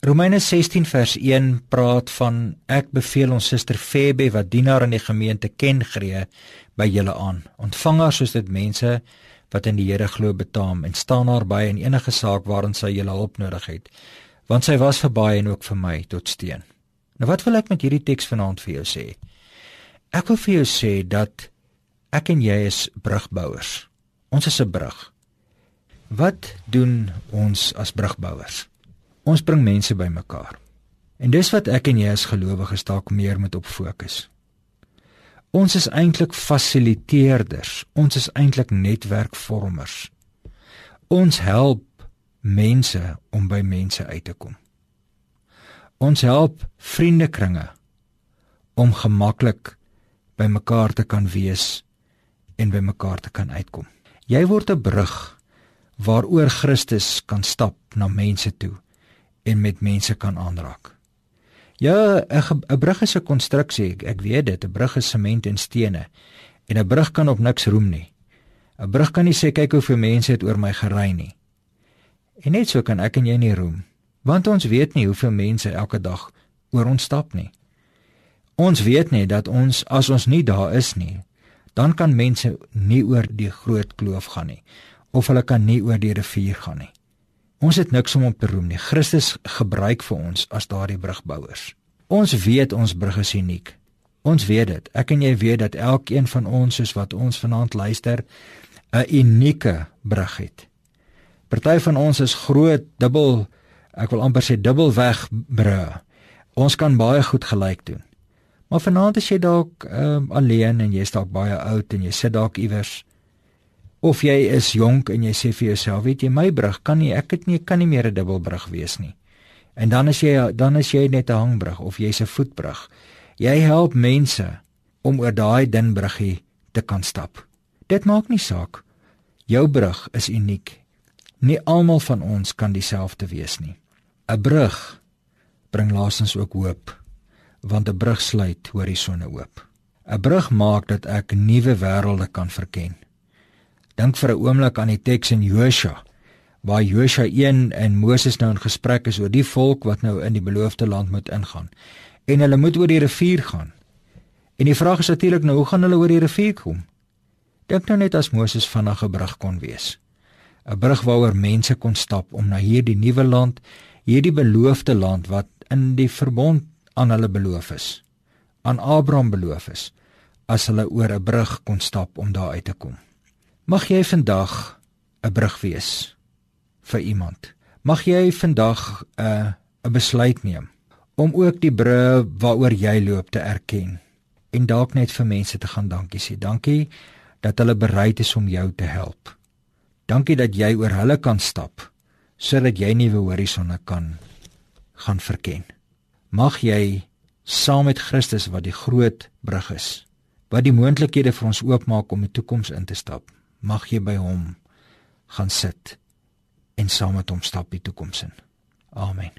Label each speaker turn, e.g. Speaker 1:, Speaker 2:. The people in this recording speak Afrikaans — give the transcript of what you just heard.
Speaker 1: Romeine 16 vers 1 praat van ek beveel ons suster Febe wat dienaar in die gemeente ken gree by julle aan. Ontvang haar soos dit mense wat in die Here glo betaam en staan haar by in enige saak waarin sy julle hulp nodig het, want sy was vir baie en ook vir my tot steun. Nou wat wil ek met hierdie teks vanaand vir jou sê? Ek wil vir jou sê dat ek en jy is brugbouers. Ons is 'n brug. Wat doen ons as brugbouers? Ons bring mense bymekaar. En dis wat ek en jy as gelowiges dalk meer moet op fokus. Ons is eintlik fasiliteerders. Ons is eintlik netwerkvormers. Ons help mense om by mense uit te kom. Ons help vriendekringe om gemaklik by mekaar te kan wees en by mekaar te kan uitkom. Jy word 'n brug waaroor Christus kan stap na mense toe en met mense kan aanraak. Ja, 'n brug is 'n konstruksie, ek, ek weet dit, 'n brug is sement en stene. En 'n brug kan op niks roem nie. 'n Brug kan nie sê kyk hoeveel mense het oor my gery nie. En net so kan ek en jy nie roem, want ons weet nie hoeveel mense elke dag oor ons stap nie. Ons weet net dat ons as ons nie daar is nie, dan kan mense nie oor die groot kloof gaan nie of hulle kan nie oor die rivier gaan nie. Ons het niks om op te roem nie. Christus gebruik vir ons as daardie brugbouers. Ons weet ons brug is uniek. Ons weet dit. Ek en jy weet dat elkeen van ons soos wat ons vanaand luister, 'n unieke brug het. Party van ons is groot, dubbel, ek wil amper sê dubbelweg brûe. Ons kan baie goed gelyk doen. Maar vanaand as jy dalk um, alleen en jy's dalk baie oud en jy sit dalk iewers Of jy is jonk en jy sê vir jouself, weet jy, my brug kan nie, ek het nie kan nie meer 'n dubbelbrug wees nie. En dan as jy dan as jy net 'n hangbrug of jy's 'n voetbrug. Jy help mense om oor daai dun bruggie te kan stap. Dit maak nie saak. Jou brug is uniek. Nie almal van ons kan dieselfde wees nie. 'n Brug bring laasens ook hoop, want 'n brug sluit horisonne oop. 'n Brug maak dat ek nuwe wêrelde kan verken. Dink vir 'n oomblik aan die teks in Josua waar Josua 1 en Moses nou in gesprek is oor die volk wat nou in die beloofde land moet ingaan. En hulle moet oor die rivier gaan. En die vraag is natuurlik nou, hoe gaan hulle oor die rivier kom? Dink nou net as Moses vinnig 'n brug kon wees. 'n Brug waaroor mense kon stap om na hierdie nuwe land, hierdie beloofde land wat in die verbond aan hulle beloof is, aan Abraham beloof is, as hulle oor 'n brug kon stap om daar uit te kom. Mag jy vandag 'n brug wees vir iemand. Mag jy vandag 'n uh, 'n besluit neem om ook die brûe waaroor jy loop te erken en dalk net vir mense te gaan dankie sê. Dankie dat hulle bereid is om jou te help. Dankie dat jy oor hulle kan stap sodat jy nuwe horisonne kan gaan verken. Mag jy saam met Christus wat die groot brug is, wat die moontlikhede vir ons oopmaak om 'n toekoms in te stap mag jy by hom gaan sit en saam met hom stap die toekoms in. Amen.